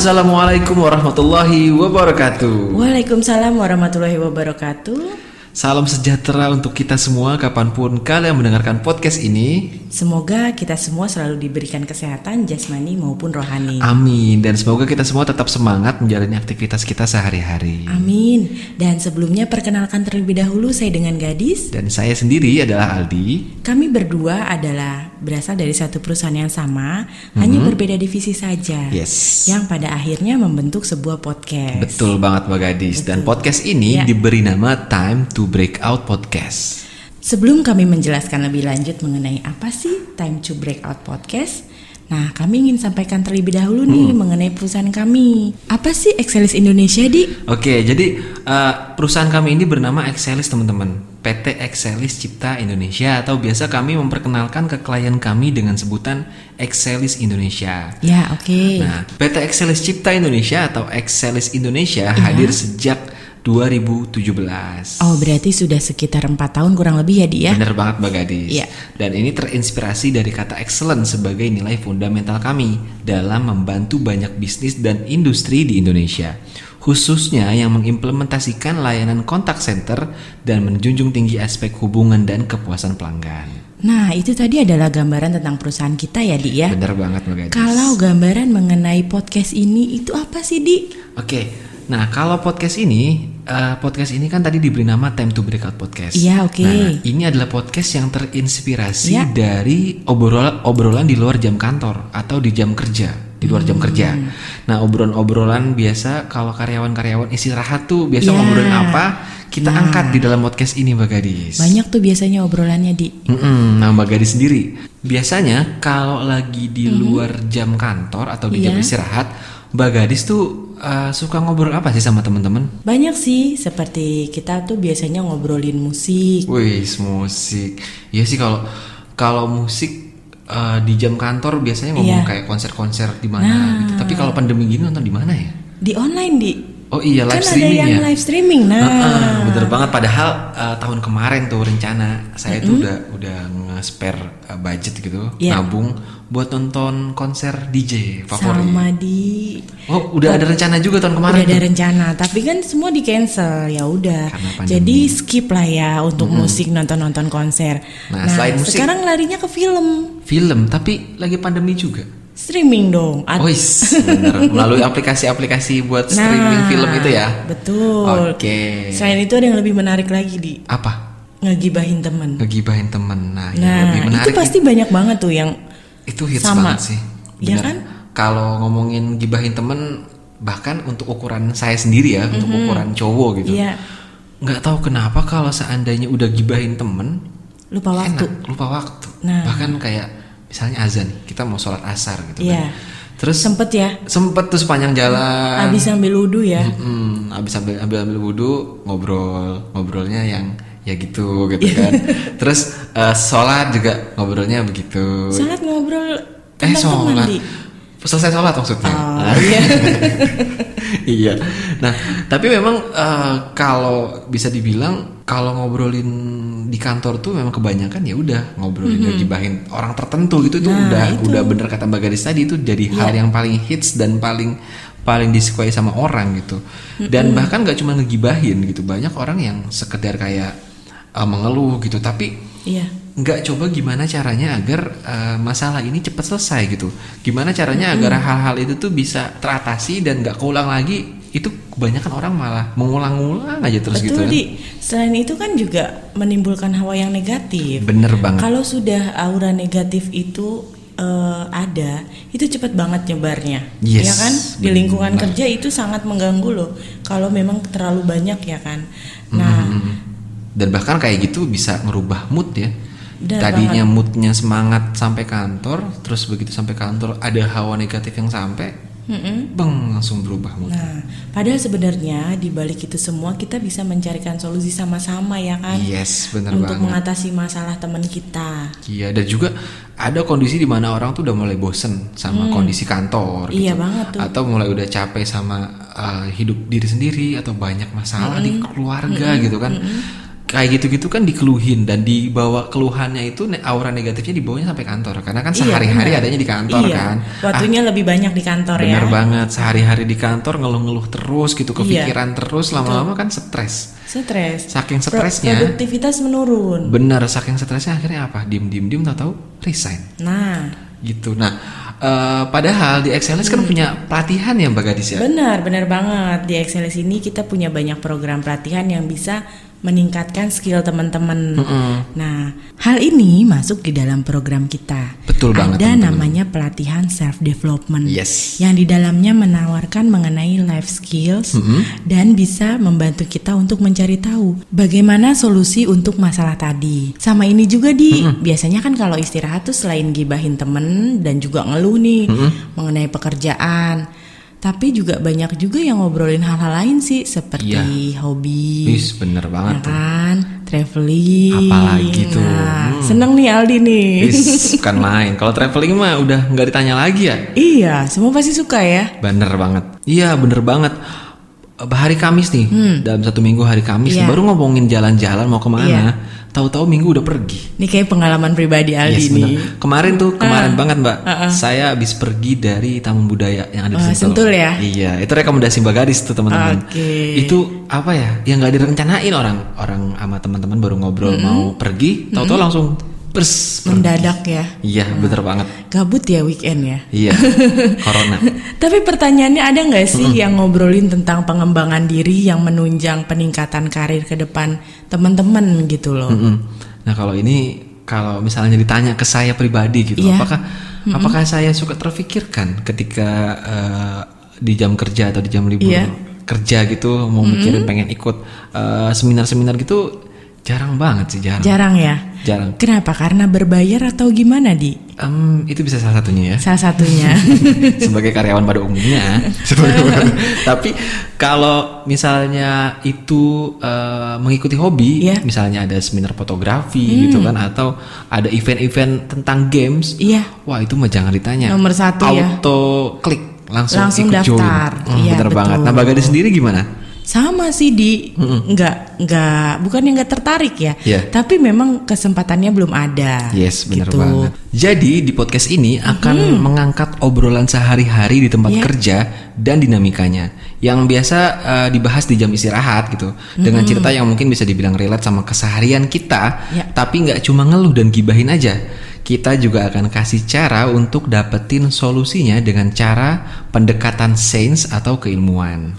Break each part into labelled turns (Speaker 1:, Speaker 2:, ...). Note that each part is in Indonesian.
Speaker 1: Assalamualaikum warahmatullahi wabarakatuh.
Speaker 2: Waalaikumsalam warahmatullahi wabarakatuh.
Speaker 1: Salam sejahtera untuk kita semua kapan pun kalian mendengarkan podcast ini.
Speaker 2: Semoga kita semua selalu diberikan kesehatan jasmani maupun rohani.
Speaker 1: Amin. Dan semoga kita semua tetap semangat menjalani aktivitas kita sehari-hari.
Speaker 2: Amin. Dan sebelumnya perkenalkan terlebih dahulu saya dengan gadis.
Speaker 1: Dan saya sendiri adalah Aldi.
Speaker 2: Kami berdua adalah berasal dari satu perusahaan yang sama, hanya berbeda divisi saja.
Speaker 1: Yes.
Speaker 2: Yang pada akhirnya membentuk sebuah podcast.
Speaker 1: Betul banget Mbak Gadis. Dan podcast ini
Speaker 2: Ya.
Speaker 1: diberi nama Time to Breakout Podcast.
Speaker 2: Sebelum kami menjelaskan lebih lanjut mengenai apa sih Time to Breakout Podcast, nah kami ingin sampaikan terlebih dahulu
Speaker 1: Hmm.
Speaker 2: nih mengenai perusahaan kami. Apa sih Excelis Indonesia, Di?
Speaker 1: Oke, jadi eh, perusahaan kami ini bernama Excelis teman-teman. PT Excelis Cipta Indonesia atau biasa kami memperkenalkan ke klien kami dengan sebutan Excelis Indonesia.
Speaker 2: Ya, oke.
Speaker 1: Nah, PT Excelis Cipta Indonesia atau Excelis Indonesia
Speaker 2: Iya.
Speaker 1: hadir sejak 2017.
Speaker 2: Oh, berarti sudah sekitar empat tahun kurang lebih ya, Di ya?
Speaker 1: Bener banget Mbak Gadis.
Speaker 2: Iya.
Speaker 1: Dan ini terinspirasi dari kata excellent sebagai nilai fundamental kami dalam membantu banyak bisnis dan industri di Indonesia. Khususnya yang mengimplementasikan layanan kontak center dan menjunjung tinggi aspek hubungan dan kepuasan pelanggan.
Speaker 2: Nah, itu tadi adalah gambaran tentang perusahaan kita ya, Di ya?
Speaker 1: Bener banget Mbak Gadis.
Speaker 2: Kalau gambaran mengenai podcast ini itu apa sih, Di?
Speaker 1: Oke, nah kalau podcast ini, eh, podcast ini kan tadi diberi nama Time to Breakout Podcast.
Speaker 2: Iya, oke.
Speaker 1: Nah, ini adalah podcast yang terinspirasi
Speaker 2: Iya.
Speaker 1: dari obrolan obrolan di luar jam kantor atau di jam kerja, di luar jam kerja.
Speaker 2: Hmm.
Speaker 1: Nah, obrolan-obrolan biasa kalau karyawan-karyawan istirahat tuh biasa
Speaker 2: Iya.
Speaker 1: ngobrolin apa, kita angkat di dalam podcast ini Mbak Gadis.
Speaker 2: Banyak tuh biasanya obrolannya, Di.
Speaker 1: Mm-mm, nah Mbak Gadis sendiri, biasanya kalau lagi di luar jam kantor atau di jam
Speaker 2: Mm-hmm. Iya.
Speaker 1: istirahat, Mbak Gadis tuh uh, suka ngobrol apa sih sama teman-teman?
Speaker 2: Banyak sih, seperti kita tuh biasanya ngobrolin musik.
Speaker 1: Wih, musik. Iya sih kalau kalau musik uh, di jam kantor biasanya ngomong
Speaker 2: Iya.
Speaker 1: kayak konser-konser di mana gitu. Tapi kalau pandemi gini nonton di mana ya?
Speaker 2: Di online, Di.
Speaker 1: Oh iya live
Speaker 2: kan ada
Speaker 1: streaming
Speaker 2: yang
Speaker 1: ya.
Speaker 2: live streaming. Nah,
Speaker 1: Heeh, bener banget. Padahal uh, tahun kemarin tuh rencana saya tuh udah udah nge-spare uh, budget gitu,
Speaker 2: Iya.
Speaker 1: nabung buat nonton konser DJ favorit.
Speaker 2: sama di
Speaker 1: Oh, udah ada rencana juga tahun kemarin.
Speaker 2: udah ada
Speaker 1: tuh.
Speaker 2: rencana, tapi kan semua di cancel. Ya udah. Jadi skip lah ya untuk musik nonton-nonton konser.
Speaker 1: Nah, selain musik-
Speaker 2: sekarang larinya ke film.
Speaker 1: Film, tapi lagi pandemi juga.
Speaker 2: Streaming dong. Ad-
Speaker 1: Wis, bener. Melalui aplikasi-aplikasi buat streaming
Speaker 2: Nah,
Speaker 1: film itu ya.
Speaker 2: Betul.
Speaker 1: Oke.
Speaker 2: Selain itu ada yang lebih menarik lagi di
Speaker 1: Apa?
Speaker 2: ngegibahin temen.
Speaker 1: Ngegibahin temen. Nah, yang
Speaker 2: Nah,
Speaker 1: lebih menarik
Speaker 2: itu pasti banyak banget tuh yang
Speaker 1: itu hits
Speaker 2: sama.
Speaker 1: banget sih.
Speaker 2: Iya kan?
Speaker 1: Kalau ngomongin gibahin temen, bahkan untuk ukuran saya sendiri ya, untuk ukuran cowok gitu.
Speaker 2: Iya.
Speaker 1: Nggak tahu kenapa kalau seandainya udah gibahin temen,
Speaker 2: lupa waktu.
Speaker 1: enak, lupa waktu.
Speaker 2: Nah.
Speaker 1: Bahkan kayak misalnya azan, kita mau sholat asar gitu
Speaker 2: Iya.
Speaker 1: kan. Terus
Speaker 2: Sempet ya.
Speaker 1: sempet tuh sepanjang jalan.
Speaker 2: Habis ambil wudhu ya.
Speaker 1: Hmm, abis ambil ambil ambil wudhu ngobrol ngobrolnya yang ya gitu gitu kan. Terus eh, sholat juga ngobrolnya begitu.
Speaker 2: Salat ngobrol
Speaker 1: eh sholat. Selesai sholat maksudnya.
Speaker 2: Oh,
Speaker 1: Nah,
Speaker 2: iya.
Speaker 1: iya. Nah tapi memang eh, kalau bisa dibilang kalau ngobrolin di kantor tuh memang kebanyakan ya udah ngobrolin ngegibahin orang tertentu gitu itu.
Speaker 2: Nah,
Speaker 1: udah
Speaker 2: itu.
Speaker 1: Udah bener kata Mbak Gadis tadi itu jadi hal yang paling hits dan paling paling disukai sama orang gitu dan bahkan gak cuma ngegibahin gitu banyak orang yang sekedar kayak eh, mengeluh gitu tapi
Speaker 2: Iya.
Speaker 1: nggak coba gimana caranya agar eh, masalah ini cepat selesai gitu gimana caranya agar hal-hal itu tuh bisa teratasi dan nggak keulang lagi itu kebanyakan orang malah mengulang-ulang aja terus gitu
Speaker 2: Betul
Speaker 1: kan
Speaker 2: di. Selain itu kan juga menimbulkan hawa yang negatif.
Speaker 1: bener banget
Speaker 2: Kalau sudah aura negatif itu eh, ada, itu cepat banget nyebarnya,
Speaker 1: Yes,
Speaker 2: ya kan? Di lingkungan
Speaker 1: benar.
Speaker 2: kerja itu sangat mengganggu loh. Kalau memang terlalu banyak ya kan. Nah,
Speaker 1: Hmm. dan bahkan kayak gitu bisa ngerubah mood ya
Speaker 2: Benar
Speaker 1: tadinya moodnya semangat sampai kantor terus begitu sampai kantor ada hawa negatif yang sampai
Speaker 2: mm-mm.
Speaker 1: beng langsung berubah mood
Speaker 2: Nah, padahal sebenarnya di balik itu semua kita bisa mencarikan solusi sama-sama ya kan,
Speaker 1: yes
Speaker 2: untuk
Speaker 1: banget
Speaker 2: mengatasi masalah teman kita.
Speaker 1: Iya dan juga ada kondisi di mana orang tuh udah mulai bosen sama kondisi kantor
Speaker 2: Iya
Speaker 1: gitu.
Speaker 2: banget tuh.
Speaker 1: Atau mulai udah capek sama uh, hidup diri sendiri atau banyak masalah di keluarga gitu kan. Kayak gitu-gitu kan dikeluhin dan dibawa keluhannya itu aura negatifnya dibawanya sampai kantor karena kan
Speaker 2: Iya,
Speaker 1: sehari-hari
Speaker 2: benar.
Speaker 1: adanya di kantor
Speaker 2: Iya,
Speaker 1: kan.
Speaker 2: Waktunya lebih banyak di kantor ya.
Speaker 1: Bener banget, sehari-hari di kantor ngeluh-ngeluh terus gitu,
Speaker 2: Iya.
Speaker 1: kepikiran terus, lama-lama kan stres.
Speaker 2: Stres.
Speaker 1: Saking stresnya,
Speaker 2: produktivitas menurun.
Speaker 1: bener, saking stresnya akhirnya apa? Diem-diem-diem tahu-tahu resign
Speaker 2: Nah,
Speaker 1: gitu. Nah, eh, padahal di Excelis kan punya pelatihan ya Mbak Gadis ya.
Speaker 2: benar, benar banget. Di Excelis ini kita punya banyak program pelatihan yang bisa meningkatkan skill teman-teman. Nah, hal ini masuk di dalam program kita.
Speaker 1: Betul banget,
Speaker 2: Ada
Speaker 1: teman-teman.
Speaker 2: namanya pelatihan self development.
Speaker 1: Yes.
Speaker 2: Yang di dalamnya menawarkan mengenai life skills dan bisa membantu kita untuk mencari tahu bagaimana solusi untuk masalah tadi. Sama ini juga di biasanya kan kalau istirahat tuh selain gibahin temen dan juga ngeluh nih mengenai pekerjaan. Tapi juga banyak juga yang ngobrolin hal-hal lain sih seperti hobi,
Speaker 1: Wis bener
Speaker 2: ya
Speaker 1: banget tuh.
Speaker 2: kan, traveling.
Speaker 1: Apalagi tuh.
Speaker 2: Nah, seneng nih Aldi nih.
Speaker 1: Wis bukan main. Kalau traveling mah udah nggak ditanya lagi ya.
Speaker 2: iya, semua pasti suka ya.
Speaker 1: Bener banget. Iya bener banget. Hari Kamis nih, dalam satu minggu hari Kamis
Speaker 2: Hmm. Iya.
Speaker 1: baru ngomongin jalan-jalan mau ke mana.
Speaker 2: Iya.
Speaker 1: Tahu-tahu minggu udah pergi.
Speaker 2: Ini kayak pengalaman pribadi Aldi
Speaker 1: Yes,
Speaker 2: nih.
Speaker 1: Kemarin tuh, kemarin
Speaker 2: Ah.
Speaker 1: banget Mbak.
Speaker 2: Ah, ah.
Speaker 1: Saya habis pergi dari Taman Budaya yang ada di
Speaker 2: Oh,
Speaker 1: Sentul.
Speaker 2: Ya?
Speaker 1: Iya, itu rekomendasi Mbak Gadis tuh teman-teman.
Speaker 2: Oke.
Speaker 1: Itu apa ya? Yang nggak direncanain orang, orang sama teman-teman baru ngobrol mau pergi, tahu-tahu langsung pers. pergi.
Speaker 2: Mendadak ya.
Speaker 1: Iya, bener banget.
Speaker 2: Gabut ya weekend ya.
Speaker 1: Iya, corona.
Speaker 2: Tapi pertanyaannya ada nggak sih yang ngobrolin tentang pengembangan diri yang menunjang peningkatan karir ke depan teman-teman gitu loh.
Speaker 1: Mm-mm. Nah kalau ini kalau misalnya ditanya ke saya pribadi gitu,
Speaker 2: Iya.
Speaker 1: apakah apakah saya suka terfikirkan ketika eh, di jam kerja atau di jam libur
Speaker 2: Iya.
Speaker 1: kerja gitu mau mikirin pengen ikut eh, seminar-seminar gitu jarang banget sih jarang.
Speaker 2: Jarang ya.
Speaker 1: Jarang.
Speaker 2: Kenapa? Karena berbayar atau gimana di?
Speaker 1: Em, itu bisa salah satunya ya.
Speaker 2: Salah satunya.
Speaker 1: sebagai karyawan pada umumnya. Sebagai- Tapi kalau misalnya itu eh, mengikuti hobi,
Speaker 2: Iya.
Speaker 1: misalnya ada seminar fotografi gitu kan, atau ada event-event tentang games,
Speaker 2: Iya.
Speaker 1: wah itu mah jangan ditanya.
Speaker 2: Nomor satu ya.
Speaker 1: Auto klik langsung,
Speaker 2: Langsung
Speaker 1: ikut join.
Speaker 2: daftar.
Speaker 1: Hmm,
Speaker 2: Iya,
Speaker 1: bener banget. Nah. Bagadi sendiri gimana?
Speaker 2: Sama sih di nggak nggak bukan yang nggak tertarik ya,
Speaker 1: Iya.
Speaker 2: tapi memang kesempatannya belum ada.
Speaker 1: Yes, bener
Speaker 2: gitu.
Speaker 1: banget. Jadi di podcast ini akan mengangkat obrolan sehari-hari di tempat
Speaker 2: Iya.
Speaker 1: kerja dan dinamikanya yang biasa eh, dibahas di jam istirahat gitu. Dengan cerita yang mungkin bisa dibilang relate sama keseharian kita,
Speaker 2: Ya.
Speaker 1: tapi nggak cuma ngeluh dan gibahin aja. Kita juga akan kasih cara untuk dapetin solusinya dengan cara pendekatan sains atau keilmuan.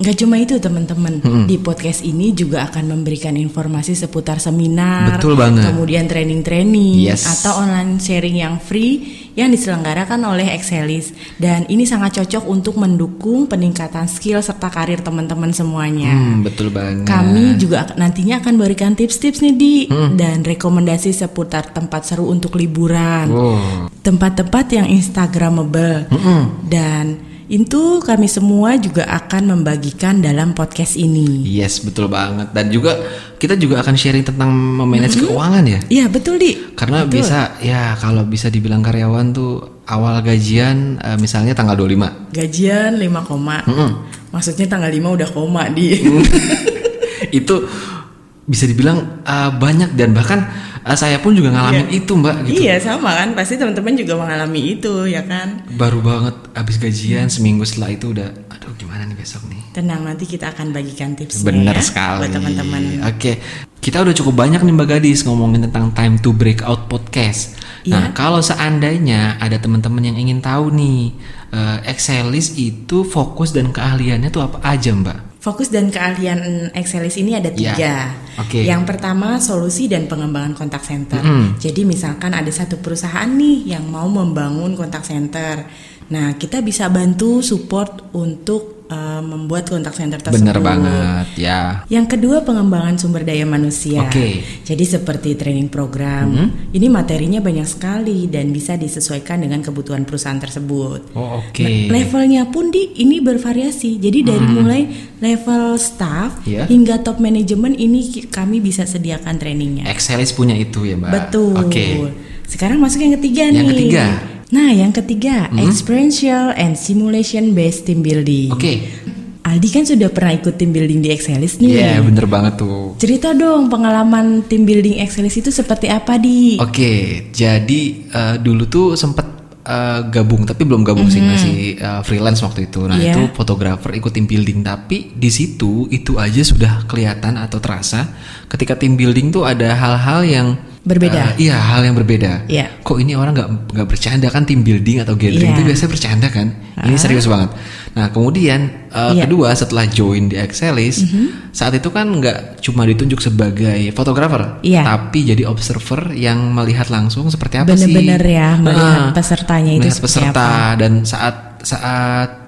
Speaker 2: Nggak cuma itu teman-teman di podcast ini juga akan memberikan informasi seputar seminar,
Speaker 1: Betul banget.
Speaker 2: kemudian training-training
Speaker 1: Yes.
Speaker 2: atau online sharing yang free yang diselenggarakan oleh Excelis dan ini sangat cocok untuk mendukung peningkatan skill serta karir teman-teman semuanya.
Speaker 1: Hmm, betul banget.
Speaker 2: Kami juga nantinya akan berikan tips-tips nih di
Speaker 1: Hmm.
Speaker 2: dan rekomendasi seputar tempat seru untuk liburan,
Speaker 1: Wow.
Speaker 2: tempat-tempat yang instagramable dan itu kami semua juga akan membagikan dalam podcast ini.
Speaker 1: Yes, betul banget. Dan juga kita juga akan sharing tentang memanage keuangan ya.
Speaker 2: Iya betul di.
Speaker 1: Karena
Speaker 2: Betul.
Speaker 1: bisa ya kalau bisa dibilang karyawan tuh awal gajian eh, misalnya tanggal 25.
Speaker 2: Gajian 5 koma. Maksudnya tanggal 5 udah koma di.
Speaker 1: Itu bisa dibilang eh, banyak dan bahkan eh, saya pun juga ngalamin itu, Mbak gitu.
Speaker 2: Iya sama kan pasti teman-teman juga mengalami itu ya kan.
Speaker 1: Baru banget habis gajian seminggu setelah itu udah aduh gimana nih besok nih.
Speaker 2: Tenang nanti kita akan bagikan tipsnya
Speaker 1: Bener
Speaker 2: ya,
Speaker 1: sekali.
Speaker 2: buat teman-teman.
Speaker 1: Oke, kita udah cukup banyak nih Mbak Gadis ngomongin tentang Time to Breakout podcast. Nah,
Speaker 2: Iya.
Speaker 1: kalau seandainya ada teman-teman yang ingin tahu nih, eh, Excelis itu fokus dan keahliannya tuh apa aja Mbak?
Speaker 2: Fokus dan keahlian Excelis ini ada tiga.
Speaker 1: Ya, oke.
Speaker 2: Yang pertama solusi dan pengembangan kontak center.
Speaker 1: Mm-mm.
Speaker 2: Jadi misalkan ada satu perusahaan nih yang mau membangun kontak center. Nah kita bisa bantu support untuk eh, membuat kontak center tersebut.
Speaker 1: Bener banget, ya.
Speaker 2: Yang kedua pengembangan sumber daya manusia.
Speaker 1: Oke.
Speaker 2: Jadi seperti training program, ini materinya banyak sekali dan bisa disesuaikan dengan kebutuhan perusahaan tersebut.
Speaker 1: Oh, oke.
Speaker 2: Nah, levelnya pun di ini bervariasi. Jadi dari mulai level staff
Speaker 1: Iya.
Speaker 2: hingga top manajemen ini kami bisa sediakan trainingnya.
Speaker 1: Excelis punya itu ya Mbak?
Speaker 2: Betul.
Speaker 1: Oke.
Speaker 2: Sekarang masuk yang ketiga
Speaker 1: Yang
Speaker 2: nih.
Speaker 1: ketiga.
Speaker 2: Nah, yang ketiga experiential and simulation based team building.
Speaker 1: Oke.
Speaker 2: Aldi kan sudah pernah ikut tim building di Excelis nih.
Speaker 1: Iya, bener banget tuh.
Speaker 2: Cerita dong pengalaman tim building Excelis itu seperti apa di?
Speaker 1: Oke, jadi eh, dulu tuh sempet eh, gabung tapi belum gabung sih masih eh, freelance waktu itu. Nah
Speaker 2: Iya.
Speaker 1: itu fotografer ikut tim building tapi di situ itu aja sudah kelihatan atau terasa ketika tim building tuh ada hal-hal yang
Speaker 2: Berbeda.
Speaker 1: eh, iya hal yang berbeda.
Speaker 2: Iya.
Speaker 1: Kok ini orang nggak nggak bercanda kan tim building atau gathering
Speaker 2: Iya.
Speaker 1: itu biasanya bercanda kan? Ini serius banget. Nah kemudian eh,
Speaker 2: Iya.
Speaker 1: kedua setelah join di Excelis saat itu kan nggak cuma ditunjuk sebagai fotografer,
Speaker 2: Iya.
Speaker 1: tapi jadi observer yang melihat langsung seperti apa sih?
Speaker 2: Bener-bener ya, melihat
Speaker 1: Ah,
Speaker 2: pesertanya itu
Speaker 1: melihat peserta dan saat saat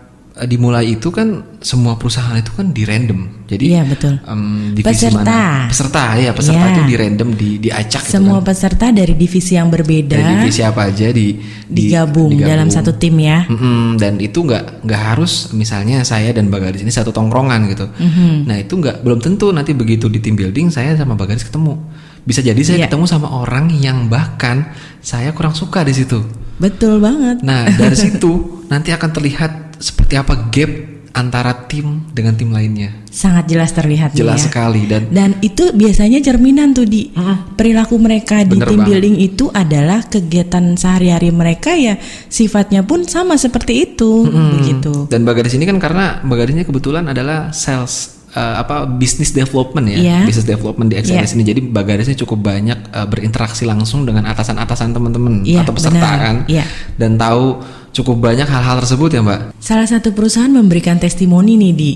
Speaker 1: dimulai itu kan semua perusahaan itu kan di random. Jadi
Speaker 2: Iya, betul.
Speaker 1: em, divisi
Speaker 2: Peserta.
Speaker 1: mana? Peserta ya, peserta
Speaker 2: Iya.
Speaker 1: itu di random di diacak gitu
Speaker 2: Semua
Speaker 1: kan.
Speaker 2: peserta dari divisi yang berbeda
Speaker 1: Dari divisi apa aja di, di-
Speaker 2: digabung, dalam satu tim ya.
Speaker 1: Mm-mm, dan itu nggak nggak harus misalnya saya dan Bagaris ini satu tongkrongan gitu.
Speaker 2: Mhm.
Speaker 1: Nah itu nggak belum tentu nanti begitu di tim building saya sama Bagaris ketemu. Bisa jadi saya
Speaker 2: Iya.
Speaker 1: ketemu sama orang yang bahkan saya kurang suka di situ.
Speaker 2: Betul banget.
Speaker 1: Nah dari situ nanti akan terlihat seperti apa gap antara tim dengan tim lainnya.
Speaker 2: Sangat jelas terlihat
Speaker 1: Jelas
Speaker 2: ya.
Speaker 1: sekali dan
Speaker 2: Dan itu biasanya cerminan tuh di perilaku mereka di tim
Speaker 1: banget.
Speaker 2: building itu adalah kegiatan sehari-hari mereka ya sifatnya pun sama seperti itu begitu.
Speaker 1: Dan Bagaris ini kan karena Bagarisnya kebetulan adalah sales eh, apa business development ya,
Speaker 2: Iya.
Speaker 1: business development di XLS ini. Jadi Bagarisnya cukup banyak eh, berinteraksi langsung dengan atasan-atasan teman-teman
Speaker 2: Iya,
Speaker 1: atau peserta
Speaker 2: benar.
Speaker 1: kan,
Speaker 2: Iya.
Speaker 1: dan tahu cukup banyak hal-hal tersebut ya Mbak.
Speaker 2: Salah satu perusahaan memberikan testimoni nih di.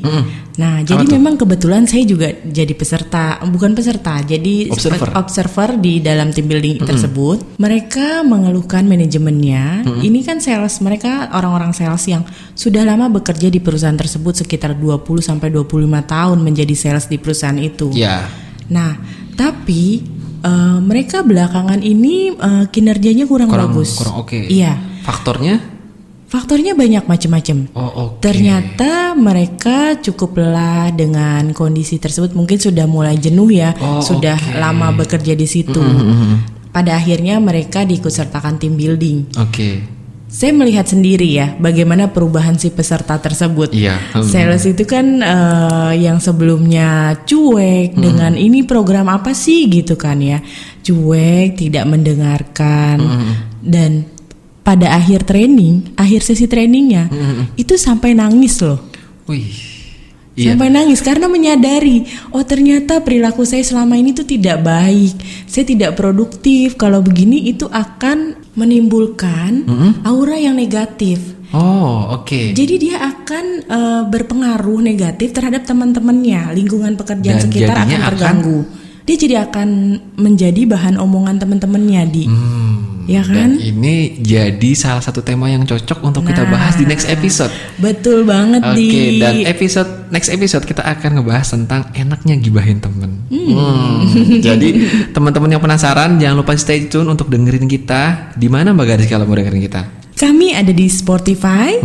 Speaker 2: Nah, jadi
Speaker 1: tuh?
Speaker 2: memang kebetulan saya juga jadi peserta, bukan peserta, jadi
Speaker 1: Observer.
Speaker 2: observer di dalam tim building tersebut. Mereka mengeluhkan manajemennya. Ini kan sales, mereka orang-orang sales yang sudah lama bekerja di perusahaan tersebut sekitar 20 sampai 25 tahun menjadi sales di perusahaan itu.
Speaker 1: Ya,
Speaker 2: Nah, tapi eh, mereka belakangan ini eh, kinerjanya kurang,
Speaker 1: kurang
Speaker 2: bagus.
Speaker 1: kurang oke.
Speaker 2: Iya.
Speaker 1: Faktornya?
Speaker 2: Faktornya banyak macam-macam.
Speaker 1: Oh oke.
Speaker 2: Ternyata mereka cukup lelah dengan kondisi tersebut. Mungkin sudah mulai jenuh ya,
Speaker 1: Oh,
Speaker 2: sudah
Speaker 1: oke.
Speaker 2: lama bekerja di situ. Pada akhirnya mereka diikutsertakan tim building.
Speaker 1: Oke.
Speaker 2: Saya melihat sendiri ya bagaimana perubahan si peserta tersebut.
Speaker 1: Iya. Hmm.
Speaker 2: Sales itu kan eh, yang sebelumnya cuek
Speaker 1: Hmm.
Speaker 2: dengan ini program apa sih gitu kan ya. Cuek, tidak mendengarkan
Speaker 1: Hmm.
Speaker 2: dan pada akhir training, akhir sesi trainingnya
Speaker 1: Hmm.
Speaker 2: itu sampai nangis loh.
Speaker 1: Wih. Iya.
Speaker 2: Sampai nangis karena menyadari, oh ternyata perilaku saya selama ini tuh tidak baik. Saya tidak produktif. Kalau begini itu akan menimbulkan aura yang negatif.
Speaker 1: Oh oke.
Speaker 2: Jadi dia akan eh, berpengaruh negatif terhadap teman-temannya, lingkungan pekerjaan
Speaker 1: Dan
Speaker 2: sekitar akan
Speaker 1: jadinya akan-
Speaker 2: terganggu. Dia jadi akan menjadi bahan omongan teman-temannya di,
Speaker 1: Hmm,
Speaker 2: ya
Speaker 1: Dan
Speaker 2: kan?
Speaker 1: ini jadi salah satu tema yang cocok untuk kita
Speaker 2: Nah.
Speaker 1: bahas di next episode.
Speaker 2: Betul banget
Speaker 1: Oke,
Speaker 2: di.
Speaker 1: dan episode next episode kita akan ngebahas tentang enaknya gibahin temen. Hmm, Jadi teman-teman yang penasaran jangan lupa stay tune untuk dengerin kita. Di mana Mbak Garis kalau mau dengerin kita?
Speaker 2: Kami ada di Spotify,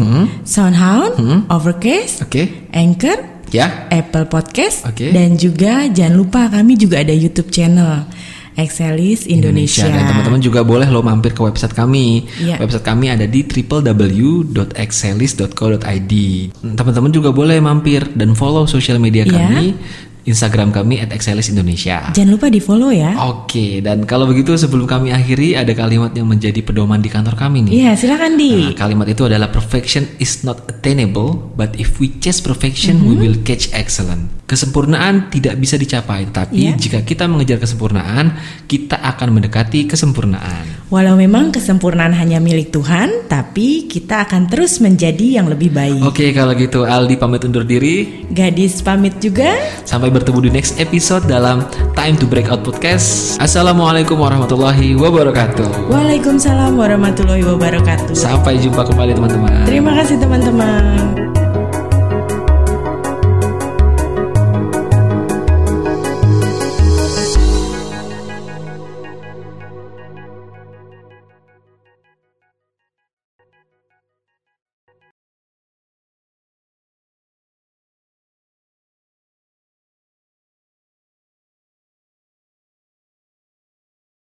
Speaker 2: Soundhound, Overcast,
Speaker 1: Oke,
Speaker 2: Anchor,
Speaker 1: ya.
Speaker 2: Apple Podcast,
Speaker 1: Oke.
Speaker 2: dan juga jangan lupa kami juga ada YouTube channel Excelis Indonesia.
Speaker 1: Dan teman-teman juga boleh lo mampir ke website kami.
Speaker 2: Iya.
Speaker 1: Website kami ada di www.excelis.co.id. Teman-teman juga boleh mampir dan follow sosial media
Speaker 2: Iya.
Speaker 1: kami, Instagram kami @excelis_indonesia.
Speaker 2: Jangan lupa di follow ya.
Speaker 1: Oke, dan kalau begitu sebelum kami akhiri ada kalimat yang menjadi pedoman di kantor kami nih.
Speaker 2: Iya, silakan di.
Speaker 1: Nah, kalimat itu adalah perfection is not attainable, but if we chase perfection, we
Speaker 2: Mhm.
Speaker 1: will catch excellence. Kesempurnaan tidak bisa dicapai, tapi
Speaker 2: Iya.
Speaker 1: jika kita mengejar kesempurnaan, kita akan mendekati kesempurnaan.
Speaker 2: Walau memang kesempurnaan hanya milik Tuhan, tapi kita akan terus menjadi yang lebih baik.
Speaker 1: Oke, kalau gitu Aldi pamit undur diri.
Speaker 2: Gadis pamit juga.
Speaker 1: Sampai bertemu di next episode dalam Time to Breakout Podcast. Assalamualaikum warahmatullahi wabarakatuh.
Speaker 2: Waalaikumsalam warahmatullahi wabarakatuh.
Speaker 1: Sampai jumpa kembali teman-teman.
Speaker 2: Terima kasih teman-teman.